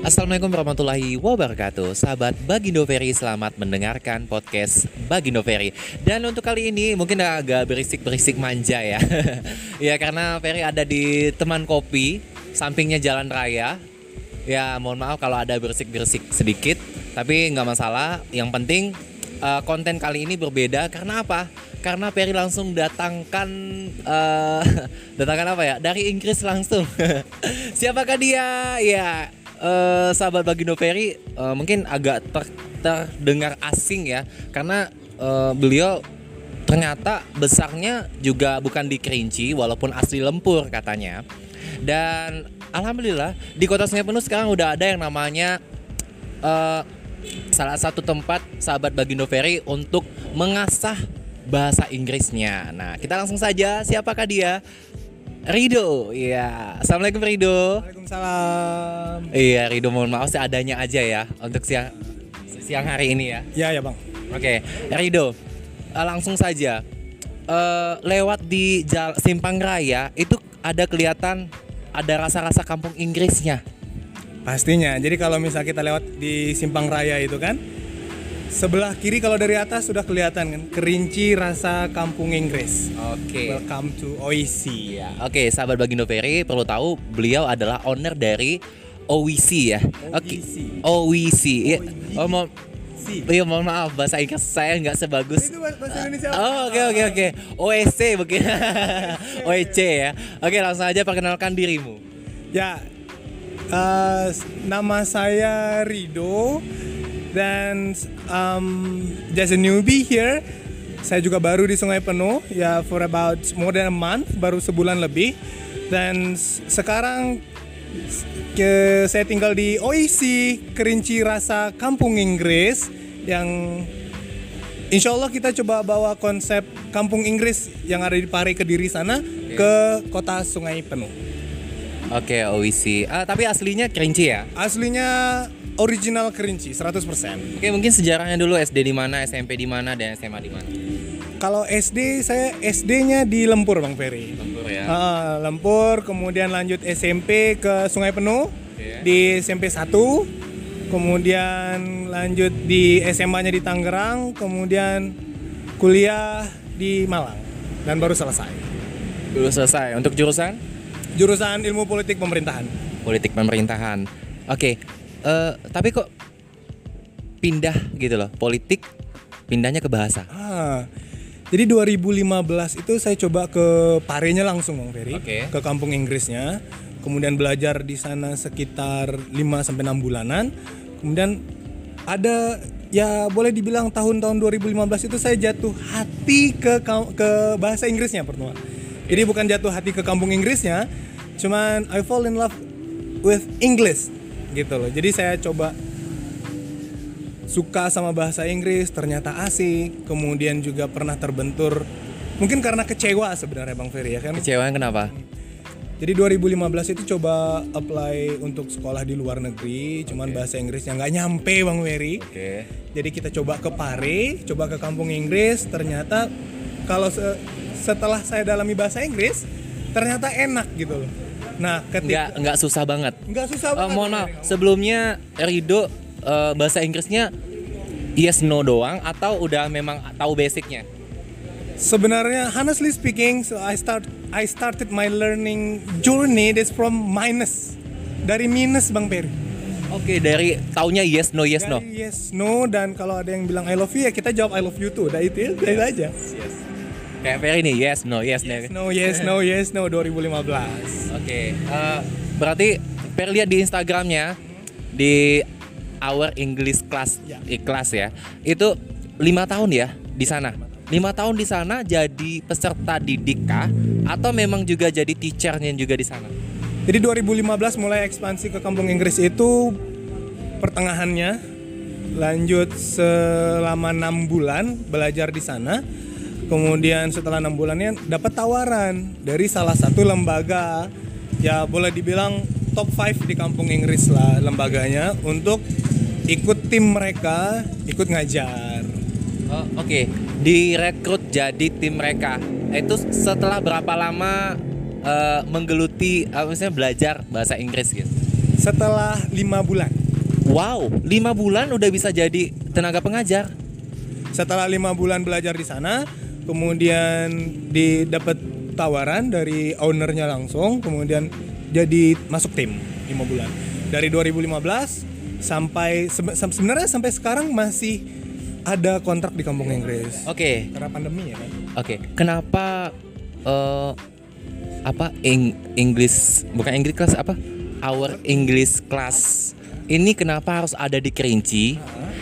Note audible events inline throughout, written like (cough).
Assalamualaikum warahmatullahi wabarakatuh. Sahabat Bagindo Ferry selamat mendengarkan podcast Bagindo Ferry. Dan untuk kali ini mungkin agak berisik-berisik manja ya. (laughs) Ya karena Ferry ada di teman kopi Sampingnya jalan raya. Ya mohon maaf kalau ada berisik-berisik sedikit Tapi nggak masalah. Yang penting uh, konten kali ini berbeda. Karena apa? Karena Ferry langsung datangkan uh, (laughs) Datangkan apa ya? Dari Inggris langsung. (laughs) Siapakah dia? Ya uh, sahabat Bagindo Ferry uh, mungkin agak ter terdengar asing ya karena uh, beliau ternyata besarnya juga bukan di Kerinci walaupun asli Lempur katanya dan alhamdulillah di kota Sungai Penuh sekarang udah ada yang namanya uh, salah satu tempat sahabat Bagindo Ferry untuk mengasah bahasa Inggrisnya. Nah, kita langsung saja siapakah dia? Rido, iya. Assalamualaikum Rido. Waalaikumsalam. Iya Rido, mohon maaf seadanya aja ya untuk siang siang hari ini ya. Iya ya bang. Oke, Rido, eh, langsung saja. Uh, lewat di Jal Simpang Raya itu ada kelihatan ada rasa-rasa kampung Inggrisnya. Pastinya. Jadi kalau misal kita lewat di Simpang Raya itu kan, Sebelah kiri kalau dari atas sudah kelihatan kan kerinci rasa kampung Inggris. Oke. Okay. Welcome to OEC. Ya. Oke, okay, sahabat Bagindo Ferry perlu tahu beliau adalah owner dari OEC ya. Oke. Okay. OEC. Ya. Oh, mau Iya mohon maaf bahasa Inggris saya nggak sebagus. Itu bahasa Indonesia. Oh oke oke oke. OEC mungkin. (laughs) OEC ya. Oke langsung aja perkenalkan dirimu. Ya. Uh, nama saya Rido dan um, just a newbie here saya juga baru di Sungai Penuh ya for about more than a month baru sebulan lebih dan sekarang ke saya tinggal di OIC Kerinci Rasa Kampung Inggris yang Insya Allah kita coba bawa konsep Kampung Inggris yang ada di Pare Kediri sana okay. ke kota Sungai Penuh. Oke, okay, OIC. Ah, tapi aslinya Kerinci ya? Aslinya original Kerinci 100%. Oke, mungkin sejarahnya dulu SD di mana, SMP di mana dan SMA di mana? Kalau SD saya SD-nya di Lempur Bang Ferry. Lempur ya. Uh, Lempur, kemudian lanjut SMP ke Sungai Penuh okay. di SMP 1. Kemudian lanjut di SMA-nya di Tangerang, kemudian kuliah di Malang dan baru selesai. Baru selesai. Untuk jurusan? Jurusan Ilmu Politik Pemerintahan. Politik Pemerintahan. Oke, uh, tapi kok pindah gitu loh politik pindahnya ke bahasa. Ah jadi 2015 itu saya coba ke Parenya langsung Bang Ferry. Okay. ke kampung Inggrisnya. Kemudian belajar di sana sekitar 5 sampai 6 bulanan. Kemudian ada ya boleh dibilang tahun-tahun 2015 itu saya jatuh hati ke ke bahasa Inggrisnya pertama. Jadi bukan jatuh hati ke kampung Inggrisnya cuman I fall in love with English gitu loh jadi saya coba suka sama bahasa Inggris ternyata asik kemudian juga pernah terbentur mungkin karena kecewa sebenarnya Bang Ferry ya kan kecewa kenapa jadi 2015 itu coba apply untuk sekolah di luar negeri, cuman okay. bahasa Inggrisnya nggak nyampe Bang Ferry. Okay. Jadi kita coba ke Pare, coba ke kampung Inggris, ternyata kalau se setelah saya dalami bahasa Inggris, ternyata enak gitu loh. Nah, ketika nggak nggak susah banget. Nggak susah banget. Uh, mohon maaf, sebelumnya Rido uh, bahasa Inggrisnya yes no doang atau udah memang tahu basicnya? Sebenarnya honestly speaking, so I start I started my learning journey that's from minus. Dari minus Bang Peri. Oke, okay, dari taunya yes no yes dari no. Yes no dan kalau ada yang bilang I love you ya kita jawab I love you too. Udah itu yes, aja. Yes. Kayak Ferry nih, yes, no, yes, yes no, yes, no, yes, no, 2015. Oke, okay. uh, eh, berarti Ferry lihat di Instagramnya di Our English Class, ya. ya, itu lima tahun ya di sana. Lima tahun di sana jadi peserta didik kah? Atau memang juga jadi teachernya juga di sana? Jadi 2015 mulai ekspansi ke kampung Inggris itu pertengahannya lanjut selama enam bulan belajar di sana kemudian setelah enam bulannya dapat tawaran dari salah satu lembaga ya boleh dibilang top 5 di kampung Inggris lah lembaganya untuk ikut tim mereka ikut ngajar oh, oke okay. direkrut jadi tim mereka itu setelah berapa lama uh, menggeluti uh, misalnya belajar bahasa Inggris gitu setelah lima bulan. Wow, lima bulan udah bisa jadi tenaga pengajar. Setelah lima bulan belajar di sana, kemudian didapat tawaran dari ownernya langsung, kemudian jadi masuk tim lima bulan. Dari 2015 sampai sebe- se- sebenarnya sampai sekarang masih ada kontrak di kampung Inggris. Oke, Karena pandemi ya kan. oke. Kenapa eh, apa Eng- English bukan English class apa? Our English class ini kenapa harus ada di Kerinci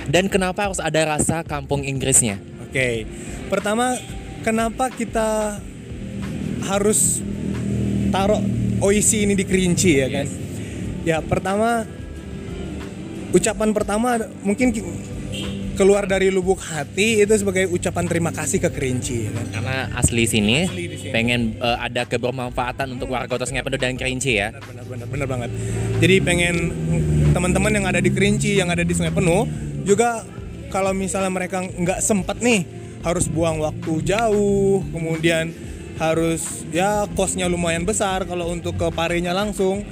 dan kenapa harus ada rasa kampung Inggrisnya? Oke. Pertama, kenapa kita harus taruh OIC ini di Kerinci ya kan? Ya, pertama ucapan pertama mungkin ki- keluar dari lubuk hati itu sebagai ucapan terima kasih ke Kerinci ya kan? Karena asli sini Asli sini. pengen eh, ada kebermanfaatan untuk warga Kota Penuh dan Kerinci ya. Benar, benar, benar banget. Jadi pengen teman-teman yang ada di Kerinci, yang ada di Sungai Penuh, juga kalau misalnya mereka nggak sempat nih, harus buang waktu jauh, kemudian harus ya kosnya lumayan besar kalau untuk ke Parenya langsung.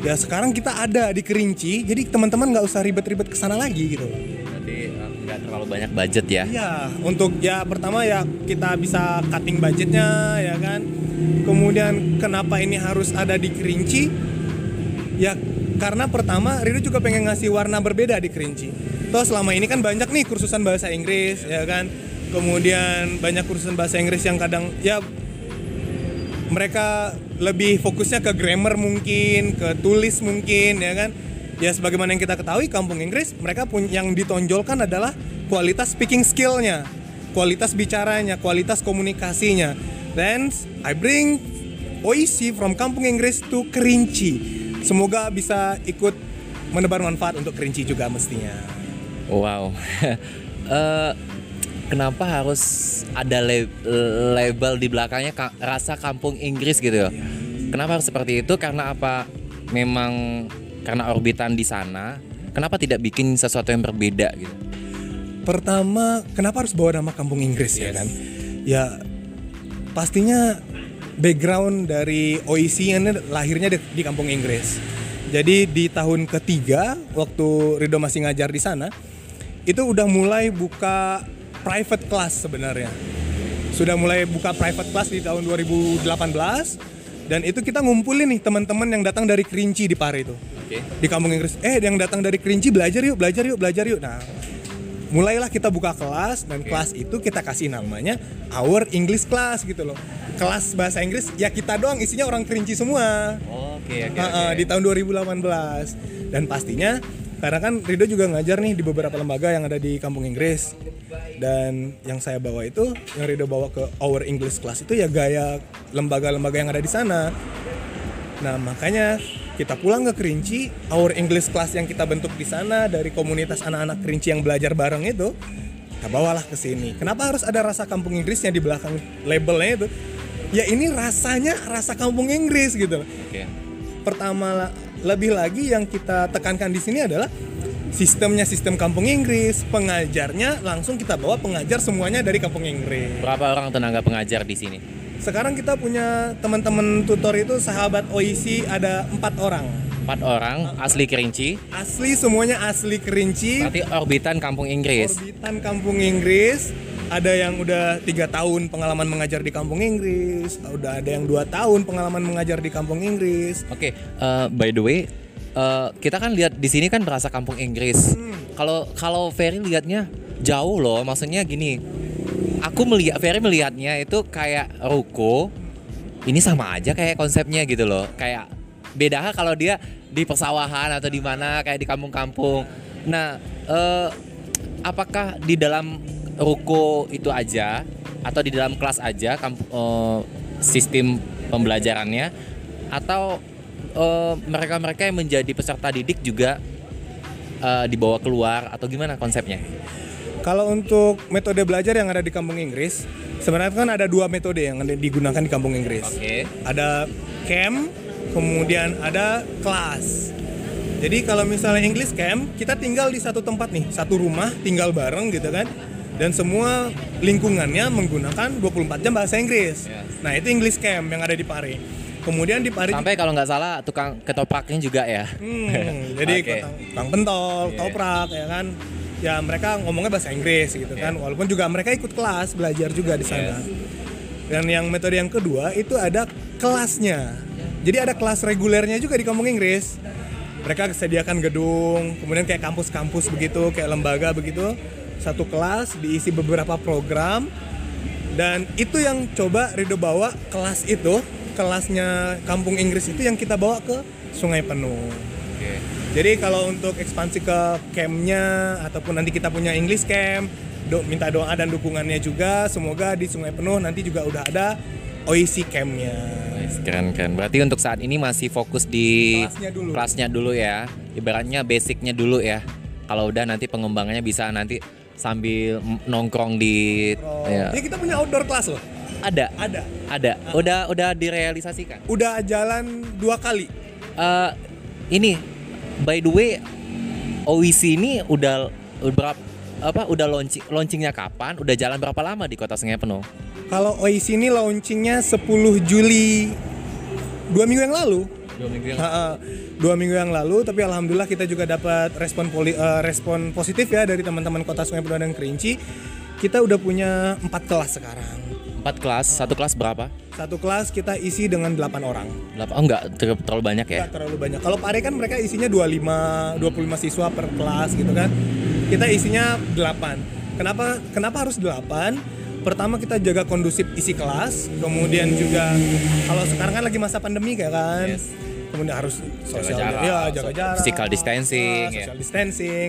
Ya sekarang kita ada di Kerinci, jadi teman-teman nggak usah ribet-ribet ke sana lagi gitu. Berarti eh, nggak terlalu banyak budget ya. Iya, untuk ya pertama ya kita bisa cutting budgetnya ya kan. Kemudian kenapa ini harus ada di Kerinci? Ya karena pertama Rido juga pengen ngasih warna berbeda di Kerinci. Toh selama ini kan banyak nih kursusan bahasa Inggris ya kan. Kemudian banyak kursusan bahasa Inggris yang kadang ya mereka lebih fokusnya ke grammar mungkin, ke tulis mungkin ya kan. Ya sebagaimana yang kita ketahui kampung Inggris mereka pun yang ditonjolkan adalah kualitas speaking skillnya, kualitas bicaranya, kualitas komunikasinya. Then I bring OIC from kampung Inggris to Kerinci. Semoga bisa ikut menebar manfaat untuk Kerinci juga mestinya. Wow. (laughs) Eh, kenapa harus ada le- label di belakangnya ka- rasa kampung Inggris gitu ya? Kenapa harus seperti itu? Karena apa? Memang karena orbitan di sana. Kenapa tidak bikin sesuatu yang berbeda gitu? Pertama, kenapa harus bawa nama kampung Inggris ya kan? Ya pastinya background dari OIC ini lahirnya di, di kampung Inggris. Jadi di tahun ketiga waktu Rido masih ngajar di sana, itu udah mulai buka private class sebenarnya. Sudah mulai buka private class di tahun 2018 dan itu kita ngumpulin nih teman-teman yang datang dari Kerinci di Pare itu Oke. di kampung Inggris. Eh, yang datang dari Kerinci belajar yuk, belajar yuk, belajar yuk. Nah, mulailah kita buka kelas dan kelas itu kita kasih namanya Our English Class gitu loh. Kelas bahasa Inggris ya kita doang isinya orang Kerinci semua. Oke, oke. Ha-ha, di tahun 2018 dan pastinya karena kan Rido juga ngajar nih di beberapa lembaga yang ada di kampung Inggris dan yang saya bawa itu yang Rido bawa ke Our English Class itu ya gaya lembaga-lembaga yang ada di sana Nah makanya kita pulang ke Kerinci, our English class yang kita bentuk di sana dari komunitas anak-anak Kerinci yang belajar bareng itu, kita bawalah ke sini. Kenapa harus ada rasa kampung Inggrisnya di belakang labelnya itu? Ya ini rasanya rasa kampung Inggris gitu. Oke. Pertama lebih lagi yang kita tekankan di sini adalah sistemnya sistem kampung Inggris, pengajarnya langsung kita bawa pengajar semuanya dari kampung Inggris. Berapa orang tenaga pengajar di sini? Sekarang kita punya teman-teman tutor itu sahabat OIC ada empat orang. Empat orang asli Kerinci. Asli semuanya asli Kerinci. Berarti orbitan kampung Inggris. Orbitan kampung Inggris. Ada yang udah tiga tahun pengalaman mengajar di kampung Inggris. Udah ada yang dua tahun pengalaman mengajar di kampung Inggris. Oke, eh, by the way, eh, kita kan lihat di sini kan berasa kampung Inggris. Kalau kalau Ferry lihatnya jauh loh, maksudnya gini. Aku melihat Ferry melihatnya itu kayak ruko. Ini sama aja kayak konsepnya gitu loh. Kayak beda kalau dia di persawahan atau di mana kayak di kampung-kampung. Nah, eh, apakah di dalam ruko itu aja atau di dalam kelas aja kamp- eh, sistem pembelajarannya atau eh, mereka-mereka yang menjadi peserta didik juga eh, dibawa keluar atau gimana konsepnya? Kalau untuk metode belajar yang ada di kampung Inggris, sebenarnya kan ada dua metode yang digunakan di kampung Inggris. Oke. Ada camp, kemudian ada kelas. Jadi kalau misalnya English camp, kita tinggal di satu tempat nih, satu rumah, tinggal bareng gitu kan. Dan semua lingkungannya menggunakan 24 jam bahasa Inggris. Yes. Nah, itu English camp yang ada di Pare. Kemudian di Pari Sampai kalau nggak salah tukang ketopraknya juga ya. Hmm, (laughs) jadi Oke. tukang, pentol, Iya. toprak ya kan. Ya mereka ngomongnya bahasa Inggris gitu kan. Walaupun juga mereka ikut kelas belajar juga di sana. Dan yang metode yang kedua itu ada kelasnya. Jadi ada kelas regulernya juga di kampung Inggris. Mereka sediakan gedung, kemudian kayak kampus-kampus begitu, kayak lembaga begitu. Satu kelas diisi beberapa program. Dan itu yang coba Rido bawa kelas itu, kelasnya kampung Inggris itu yang kita bawa ke Sungai Penuh. Oke. Jadi kalau untuk ekspansi ke campnya ataupun nanti kita punya English camp, do, minta doa dan dukungannya juga. Semoga di Sungai Penuh nanti juga udah ada OIC campnya. Nice, Keren keren. Berarti untuk saat ini masih fokus di Kelasnya dulu. kelasnya dulu ya. Ibaratnya basicnya dulu ya. Kalau udah nanti pengembangannya bisa nanti sambil nongkrong di Oh, ya. Jadi kita punya outdoor class loh. Ada, Ada. ada. Udah udah direalisasikan. Udah jalan dua kali. Eh ini by the way OIC ini udah berapa apa udah launching launchingnya kapan? Udah jalan berapa lama di Kota Sungai Penuh? Kalau OIC ini launchingnya 10 Juli dua minggu yang lalu. Dua minggu yang Ha-ha. dua minggu yang lalu tapi alhamdulillah kita juga dapat respon poli- eh, respon positif ya dari teman-teman kota Sungai Penuh dan Kerinci kita udah punya empat kelas sekarang empat kelas, satu kelas berapa? satu kelas kita isi dengan 8 orang Delapan, oh enggak ter- terlalu banyak ya? Nggak terlalu banyak kalau Pare kan mereka isinya 25 25 siswa per kelas gitu kan kita isinya 8 kenapa kenapa harus 8 pertama kita jaga kondusif isi kelas kemudian juga kalau sekarang kan lagi masa pandemi kayak kan Yes. Kemudian harus sosial jarak, ya jaga jarak physical distancing, ah, ya. social distancing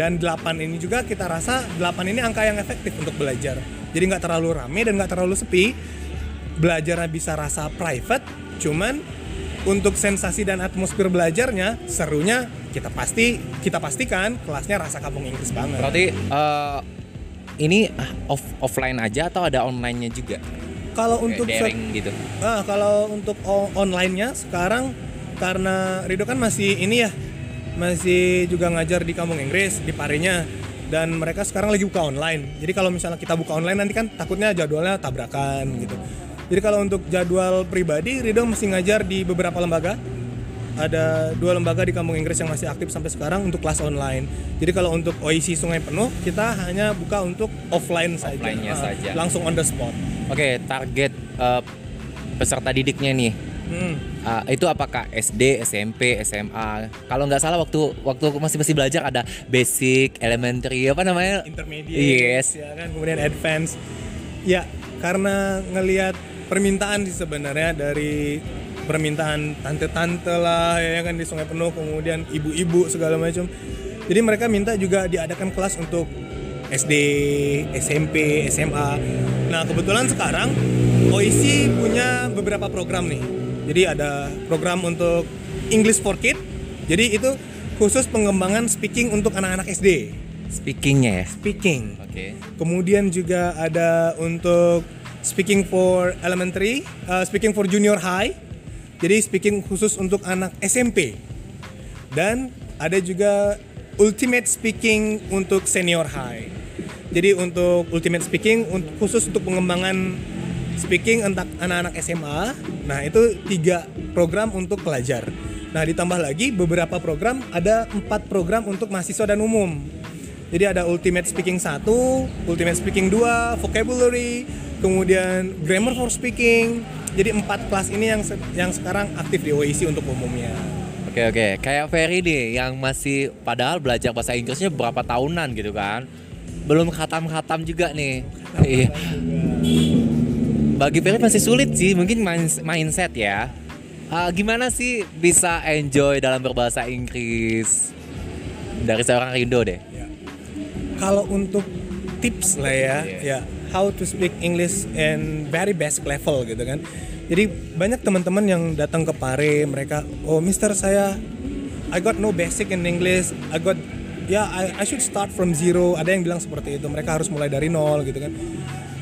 dan 8 ini juga kita rasa 8 ini angka yang efektif untuk belajar jadi nggak terlalu rame dan nggak terlalu sepi belajarnya bisa rasa private cuman untuk sensasi dan atmosfer belajarnya serunya kita pasti kita pastikan kelasnya rasa kampung Inggris banget Berarti eh, ini ah, off offline aja atau ada online-nya juga? kalau untuk daring gitu. Ah, kalau untuk online-nya sekarang karena Rido kan masih ini ya, masih juga ngajar di kampung Inggris di Parinya dan mereka sekarang lagi buka online. Jadi kalau misalnya kita buka online nanti kan takutnya jadwalnya tabrakan gitu. Jadi kalau untuk jadwal pribadi Rido masih ngajar di beberapa lembaga. Ada dua lembaga di kampung Inggris yang masih aktif sampai sekarang untuk kelas online. Jadi kalau untuk OIC Sungai Penuh kita hanya buka untuk offline saja. Offline-nya Ah, saja. Langsung on the spot. Oke, target eh, peserta didiknya nih. Hmm. ah, itu apakah SD, SMP, SMA? Kalau nggak salah waktu waktu masih masih belajar ada basic, elementary, apa namanya? intermediate Yes. ya kan kemudian advance ya karena ngelihat permintaan sih sebenarnya dari permintaan tante-tante lah ya kan di Sungai Penuh kemudian ibu-ibu segala macam jadi mereka minta juga diadakan kelas untuk SD, SMP, SMA. Nah kebetulan sekarang OIC punya beberapa program nih. Jadi ada program untuk English for Kid. Jadi itu khusus pengembangan speaking untuk anak-anak SD. Speakingnya ya. Speaking. Oke. Kemudian juga ada untuk speaking for elementary, uh, speaking for junior high. Jadi speaking khusus untuk anak SMP. Dan ada juga ultimate speaking untuk senior high. Jadi untuk ultimate speaking untuk khusus untuk pengembangan speaking untuk anak-anak SMA. Nah, itu tiga program untuk pelajar. Nah, ditambah lagi beberapa program ada empat program untuk mahasiswa dan umum. Jadi ada Ultimate Speaking 1, Ultimate Speaking 2, Vocabulary, kemudian Grammar for Speaking. Jadi empat kelas ini yang se- yang sekarang aktif di OIC untuk umumnya. Oke oke, kayak Ferry nih yang masih padahal belajar bahasa Inggrisnya berapa tahunan gitu kan, belum khatam-khatam juga nih. Iya. Bagi Ferry masih sulit sih, mungkin mindset ya. Ah, gimana sih bisa enjoy dalam berbahasa Inggris dari seorang Rindo deh? Ya. Kalau untuk tips lah ya, ya how to speak English in very basic level gitu kan. Jadi banyak teman-teman yang datang ke Pare, mereka, oh Mister saya, I got no basic in English, I got, ya I, I should start from zero. Ada yang bilang seperti itu, mereka harus mulai dari nol gitu kan.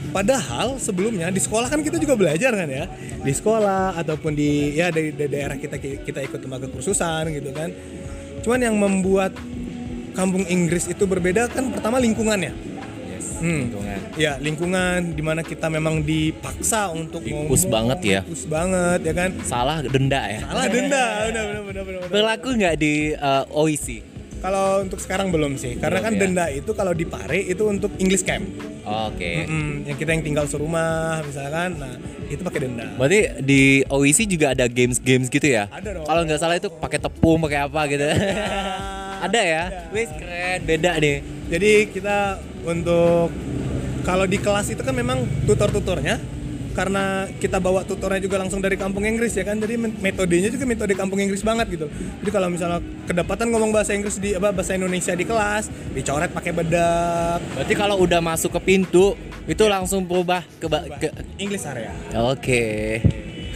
Padahal sebelumnya di sekolah kan kita juga belajar kan ya, di sekolah ataupun di ya dari, dari daerah kita kita ikut lembaga kursusan gitu kan. Cuman yang membuat kampung Inggris itu berbeda kan pertama lingkungannya. Hmm. lingkungan. Ya lingkungan di mana kita memang dipaksa untuk ngomong, banget ya. di-push banget ya kan. Salah denda ya. Salah denda, benar benar benar benar. benar. Berlaku nggak di uh, OIC? Kalau untuk sekarang belum sih, karena Belum kan ya. denda itu kalau di Pare itu untuk English camp. Oke. Mm-mm, yang kita yang tinggal serumah misalkan, nah itu pakai denda. Berarti di OIC juga ada games-games gitu ya? Ada dong. Kalau nggak salah itu pakai tepung, pakai apa gitu. ada (laughs) ya? Wih keren, beda nih. Jadi kita untuk kalau di kelas itu kan memang tutor-tutornya karena kita bawa tutornya juga langsung dari kampung Inggris ya kan jadi metodenya juga metode kampung Inggris banget gitu jadi kalau misalnya kedapatan ngomong bahasa Inggris di apa bahasa Indonesia di kelas dicoret pakai bedak Berarti kalau udah masuk ke pintu itu langsung berubah ke, ba- ke English area Oke.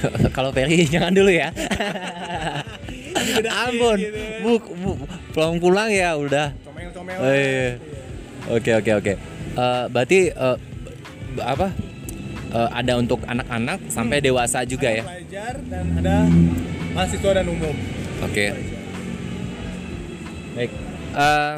(laughs) Kalau Ferry jangan dulu ya. (laughs) Ampun. gitu. Bu, bu, pulang-pulang ya udah. comel-comel Oh, iya. Oke oke oke. Eh, berarti b- apa? Eh, ada untuk anak-anak sampai dewasa juga Ada ya. pelajar dan ada mahasiswa dan umum Oke. Baik. Eh,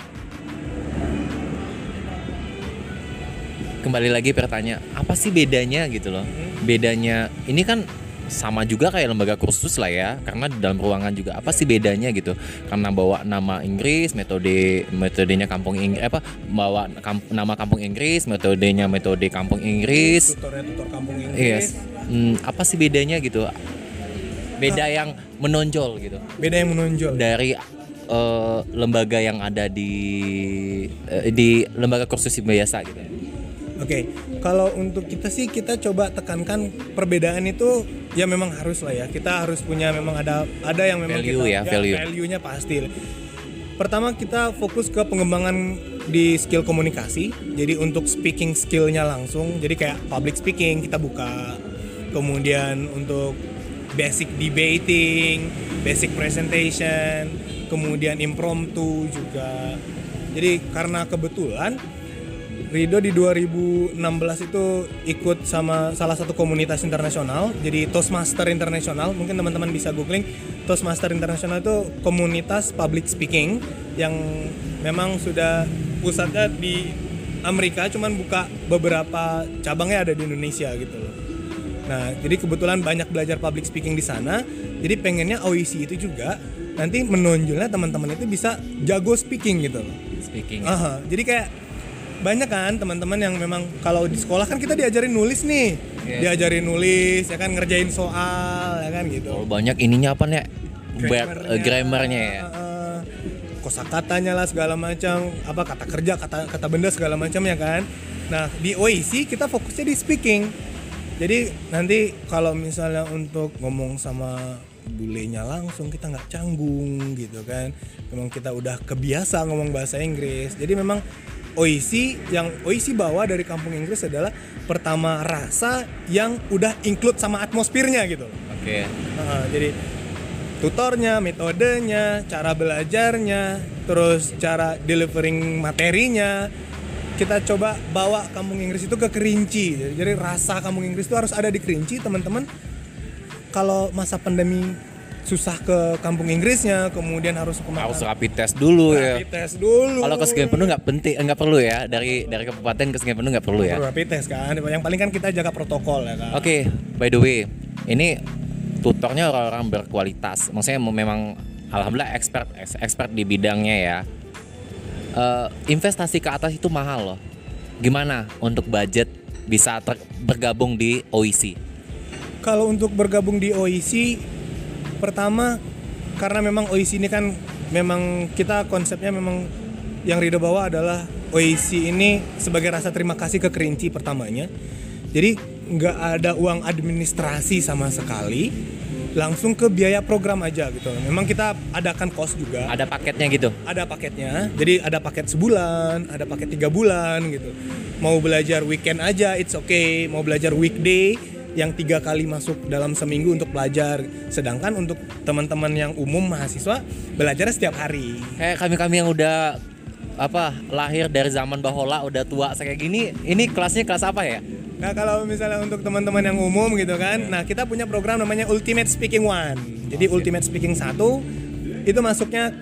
kembali lagi pertanyaan, apa sih bedanya gitu loh? Bedanya ini kan sama juga kayak lembaga kursus lah ya, karena di dalam ruangan juga apa sih bedanya gitu? Karena bawa nama Inggris, metode metodenya kampung Inggris apa bawa kamp- nama kampung Inggris, metodenya metode kampung Inggris. tutornya tutor kampung Inggris Yes. Hmm, apa sih bedanya gitu? Beda yang menonjol gitu beda yang menonjol dari eh, lembaga yang ada di eh, di lembaga kursus biasa gitu. Oke, kalau untuk kita sih kita coba tekankan perbedaan itu ya memang harus lah ya. Kita harus punya memang ada ada yang memang Value kita ya, value. value-nya pasti. Pertama kita fokus ke pengembangan di skill komunikasi. Jadi untuk speaking skillnya langsung. Jadi kayak public speaking kita buka. Kemudian untuk basic debating, basic presentation, kemudian impromptu juga. Jadi karena kebetulan Rido di 2016 itu ikut sama salah satu komunitas internasional, jadi Toastmaster Internasional. Mungkin teman-teman bisa googling Toastmaster Internasional itu komunitas public speaking yang memang sudah pusatnya di Amerika, cuman buka beberapa cabangnya ada di Indonesia gitu loh. Nah, jadi kebetulan banyak belajar public speaking di sana. Jadi pengennya OEC itu juga nanti menonjolnya teman-teman itu bisa jago speaking gitu loh. Speaking. Aha, jadi kayak banyak kan teman-teman yang memang kalau di sekolah kan kita diajarin nulis nih, Yes. diajarin nulis, ya kan ngerjain soal, ya kan gitu. Oh, banyak ininya apa nih? Ber- Grammarnya, eh, Grammarnya ya. uh, kosakatanya lah segala macam, apa kata kerja, kata kata benda segala macam ya kan. Nah di OEC kita fokusnya di speaking. Jadi nanti kalau misalnya untuk ngomong sama bulenya langsung kita nggak canggung gitu kan. Memang kita udah kebiasa ngomong bahasa Inggris. Jadi memang OEC yang OEC bawa dari kampung Inggris adalah pertama rasa yang udah include sama atmosfernya gitu. loh. Oke. Nah, jadi tutornya, metodenya, cara belajarnya, terus cara delivering materinya, kita coba bawa kampung Inggris itu ke Kerinci. Jadi rasa kampung Inggris itu harus ada di Kerinci, teman-teman. Kalau masa pandemi susah ke kampung Inggrisnya, kemudian harus ke Harus rapid test dulu ya. rapid test dulu. Kalau ke Sekian Penuh nggak penting, nggak perlu ya. Dari dari kabupaten ke Sekian Penuh nggak perlu ya. Rapid test kan. Yang paling kan kita jaga protokol ya kan. Oke, by the way, ini tutornya orang-orang berkualitas. Maksudnya memang alhamdulillah expert expert di bidangnya ya. Eh, investasi ke atas itu mahal loh. Gimana untuk budget bisa ter- bergabung di OEC? Kalau untuk bergabung di OIC, pertama karena memang OIC ini kan memang kita konsepnya memang yang Rido bawa adalah OIC ini sebagai rasa terima kasih ke Kerinci pertamanya. Jadi nggak ada uang administrasi sama sekali, langsung ke biaya program aja gitu. Memang kita adakan cost juga Ada paketnya gitu. ada paketnya jadi ada paket sebulan ada paket tiga bulan gitu mau belajar weekend aja it's okay mau belajar weekday yang tiga kali masuk dalam seminggu untuk belajar. Sedangkan untuk teman-teman yang umum mahasiswa belajarnya setiap hari. Kayak kami-kami yang udah apa lahir dari zaman bahola udah tua kayak gini, ini kelasnya kelas apa ya? nah kalau misalnya untuk teman-teman yang umum gitu kan nah kita punya program namanya Ultimate Speaking One. Jadi Ultimate Speaking satu itu masuknya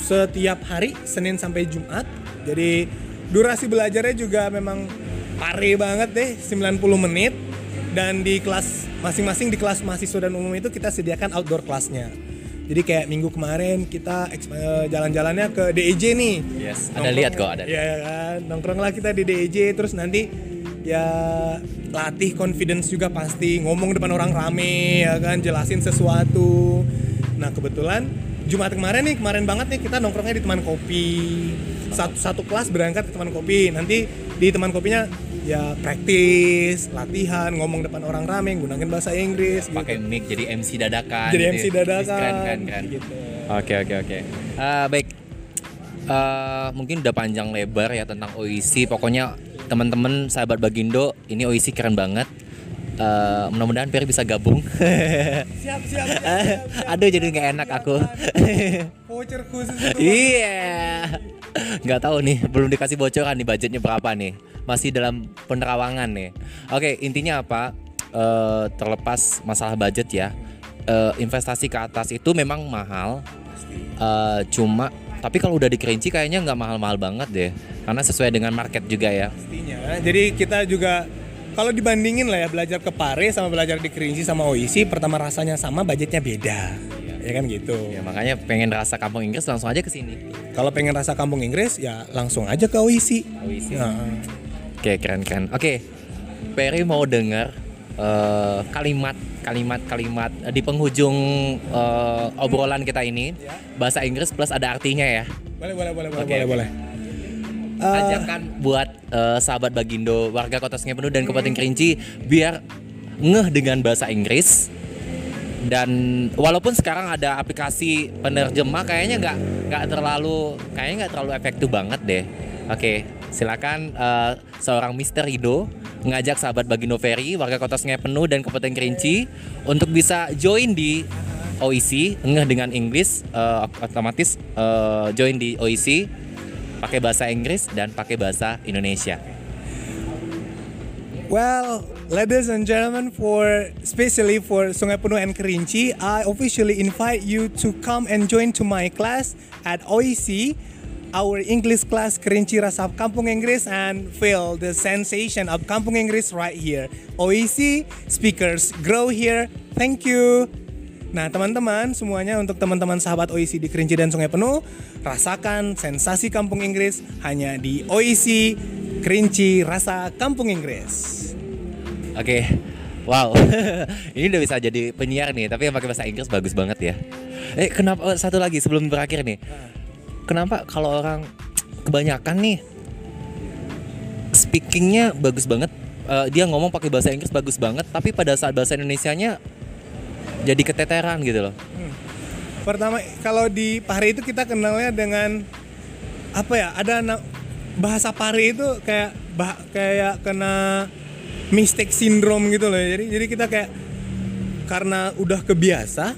setiap hari Senin sampai Jumat. Jadi durasi belajarnya juga memang pare banget deh 90 menit dan di kelas masing-masing di kelas mahasiswa dan umum itu kita sediakan outdoor kelasnya. Jadi kayak minggu kemarin kita eh, jalan-jalannya ke DEJ nih. Yes, ada lihat kok ada. Iya ya kan, nongkrong lah kita di DEJ terus nanti ya latih confidence juga pasti. Ngomong depan orang rame ya kan? Jelasin sesuatu. Nah kebetulan Jumat kemarin nih kemarin banget nih kita nongkrongnya di teman kopi. Satu satu kelas berangkat ke teman kopi. Nanti di teman kopinya ya praktis latihan ngomong depan orang rame gunakan bahasa Inggris gitu. Pakai mic jadi MC dadakan. jadi gitu MC ya. dadakan Keren, gitu. Oke oke oke. Eh, baik. Eh, mungkin udah panjang lebar ya tentang OIC. Pokoknya teman-teman sahabat Bagindo ini OIC keren banget. Eh, mudah-mudahan Ferry bisa gabung. (laughs) siap siap, siap, siap, siap. Aduh jadi nggak enak aku. (laughs) voucher khusus Iya. Nggak tahu nih, belum dikasih bocoran nih budgetnya berapa nih. Masih dalam penerawangan nih. Oke, intinya apa? Eh, terlepas masalah budget ya. eh, investasi ke atas itu memang mahal. Eh, cuma tapi kalau udah di Kerinci kayaknya nggak mahal-mahal banget deh. Karena sesuai dengan market juga ya. pastinya. Jadi kita juga kalau dibandingin lah ya belajar ke Pare sama belajar di Kerinci sama OIC, pertama rasanya sama, budgetnya beda. Ya kan gitu. Ya makanya pengen rasa kampung Inggris langsung aja ke sini. Kalau pengen rasa kampung Inggris ya langsung aja ke OIC. OIC. Nah, Oke keren-keren. Oke, Perry mau dengar eh, kalimat kalimat-kalimat eh, di penghujung eh, obrolan kita ini Ya. bahasa Inggris plus ada artinya ya. boleh boleh boleh boleh Oke, boleh oke. boleh. Eh, Ajakan buat eh, sahabat Bagindo, warga Kota Sungai Penuh dan Kabupaten Kerinci biar ngeh dengan bahasa Inggris. Dan walaupun sekarang ada aplikasi penerjemah kayaknya nggak nggak terlalu kayaknya nggak terlalu efektif banget deh. Oke, silakan eh, seorang Mr. Rido ngajak sahabat Bagindo Ferry, warga Kota Sungai Penuh dan Kabupaten Kerinci untuk bisa join di OIC, ngeh dengan Inggris, eh, otomatis eh, join di OIC pakai bahasa Inggris dan pakai bahasa Indonesia. Well, ladies and gentlemen, for especially for Sungai Penuh and Kerinci, I officially invite you to come and join to my class at OEC, our English class Kerinci Rasap Kampung Inggris, and feel the sensation of Kampung Inggris right here. OEC speakers grow here. Thank you. Nah, teman-teman, semuanya untuk teman-teman sahabat OEC di Kerinci dan Sungai Penuh, rasakan sensasi Kampung Inggris hanya di OEC Kerinci Rasa Kampung Inggris. Oke, wow, (laughs) ini udah bisa jadi penyiar nih, tapi yang pakai bahasa Inggris bagus banget ya. Eh, kenapa oh, satu lagi sebelum berakhir nih? Kenapa kalau orang kebanyakan nih speakingnya bagus banget, eh, dia ngomong pakai bahasa Inggris bagus banget, tapi pada saat bahasa Indonesianya jadi keteteran gitu loh. Pertama, kalau di Pare itu kita kenalnya dengan apa ya? Ada na- bahasa Pare itu kayak bah- kayak kena mistake syndrome gitu loh. Jadi jadi kita kayak karena udah kebiasa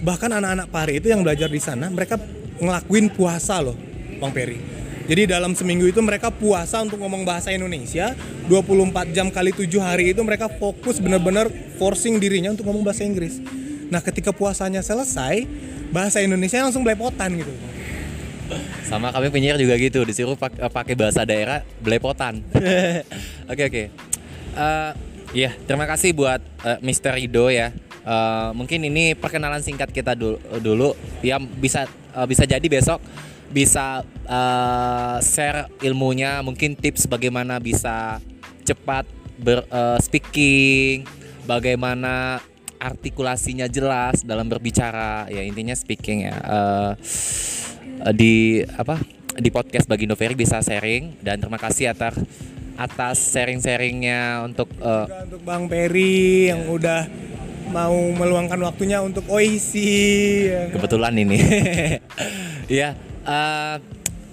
bahkan anak-anak Pare itu yang belajar di sana mereka ngelakuin puasa loh, Bang Peri. Jadi dalam seminggu itu mereka puasa untuk ngomong bahasa Indonesia 24 jam kali 7 hari itu mereka fokus bener-bener forcing dirinya untuk ngomong bahasa Inggris. Nah ketika puasanya selesai bahasa Indonesia langsung belepotan gitu. Sama kami penyiar juga gitu, disuruh eh, pakai bahasa daerah belepotan. (laughs) Oke oke. Eh, Iya, terima kasih buat eh, Mr. Rido ya. Eh, mungkin ini perkenalan singkat kita dulu, dulu. Ya bisa eh, bisa jadi besok bisa eh, share ilmunya, mungkin tips bagaimana bisa cepat ber eh, speaking, bagaimana artikulasinya jelas dalam berbicara. Ya intinya speaking ya. Eh, di apa di podcast bagi Noveri bisa sharing dan terima kasih atas atas sharing-sharingnya untuk Juga untuk Bang Peri yang udah mau meluangkan waktunya untuk ya kan? kebetulan ini (laughs) ya eh,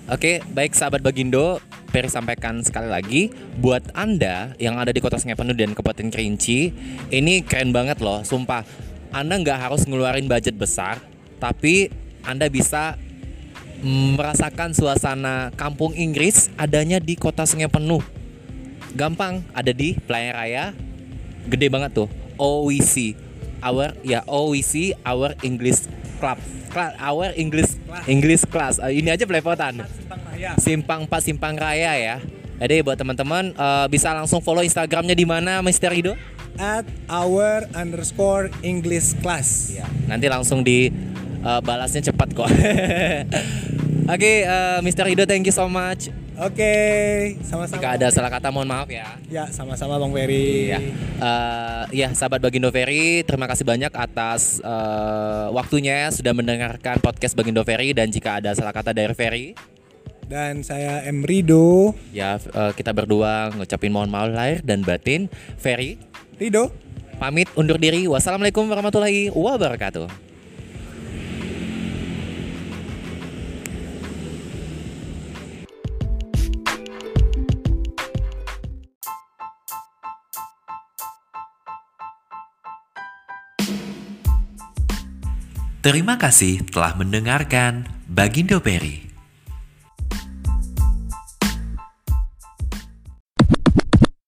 oke baik sahabat Bagindo Peri sampaikan sekali lagi buat anda yang ada di kota Sungai Penuh dan Kabupaten Kerinci ini keren banget loh sumpah. Anda nggak harus ngeluarin budget besar tapi anda bisa merasakan suasana kampung Inggris adanya di kota Sungai Penuh. Gampang ada di Pelayan Raya gede banget tuh OEC our ya OEC our English club Cla- our English English class Eh, ini aja belepotan. Simpang 4 Simpang Raya ya. Jadi buat teman-teman eh, bisa langsung follow Instagramnya di mana Mr. Rido? At our underscore English class. Ya, nanti langsung di eh, balasnya cepat kok. (laughs) Oke, eh, Mr. Rido thank you so much. Oke, sama-sama. Jika ada salah kata mohon maaf ya. Ya, sama-sama Bang Ferry. Iya. Eh, ya, sahabat Bagindo Ferry, terima kasih banyak atas eh, waktunya sudah mendengarkan podcast Bagindo Ferry dan jika ada salah kata dari Ferry, Dan saya M Rido. ya eh, kita berdua ngucapin mohon maaf lahir dan batin. Ferry Rido. pamit undur diri. Wassalamualaikum warahmatullahi wabarakatuh. Terima kasih telah mendengarkan Bagindo Peri.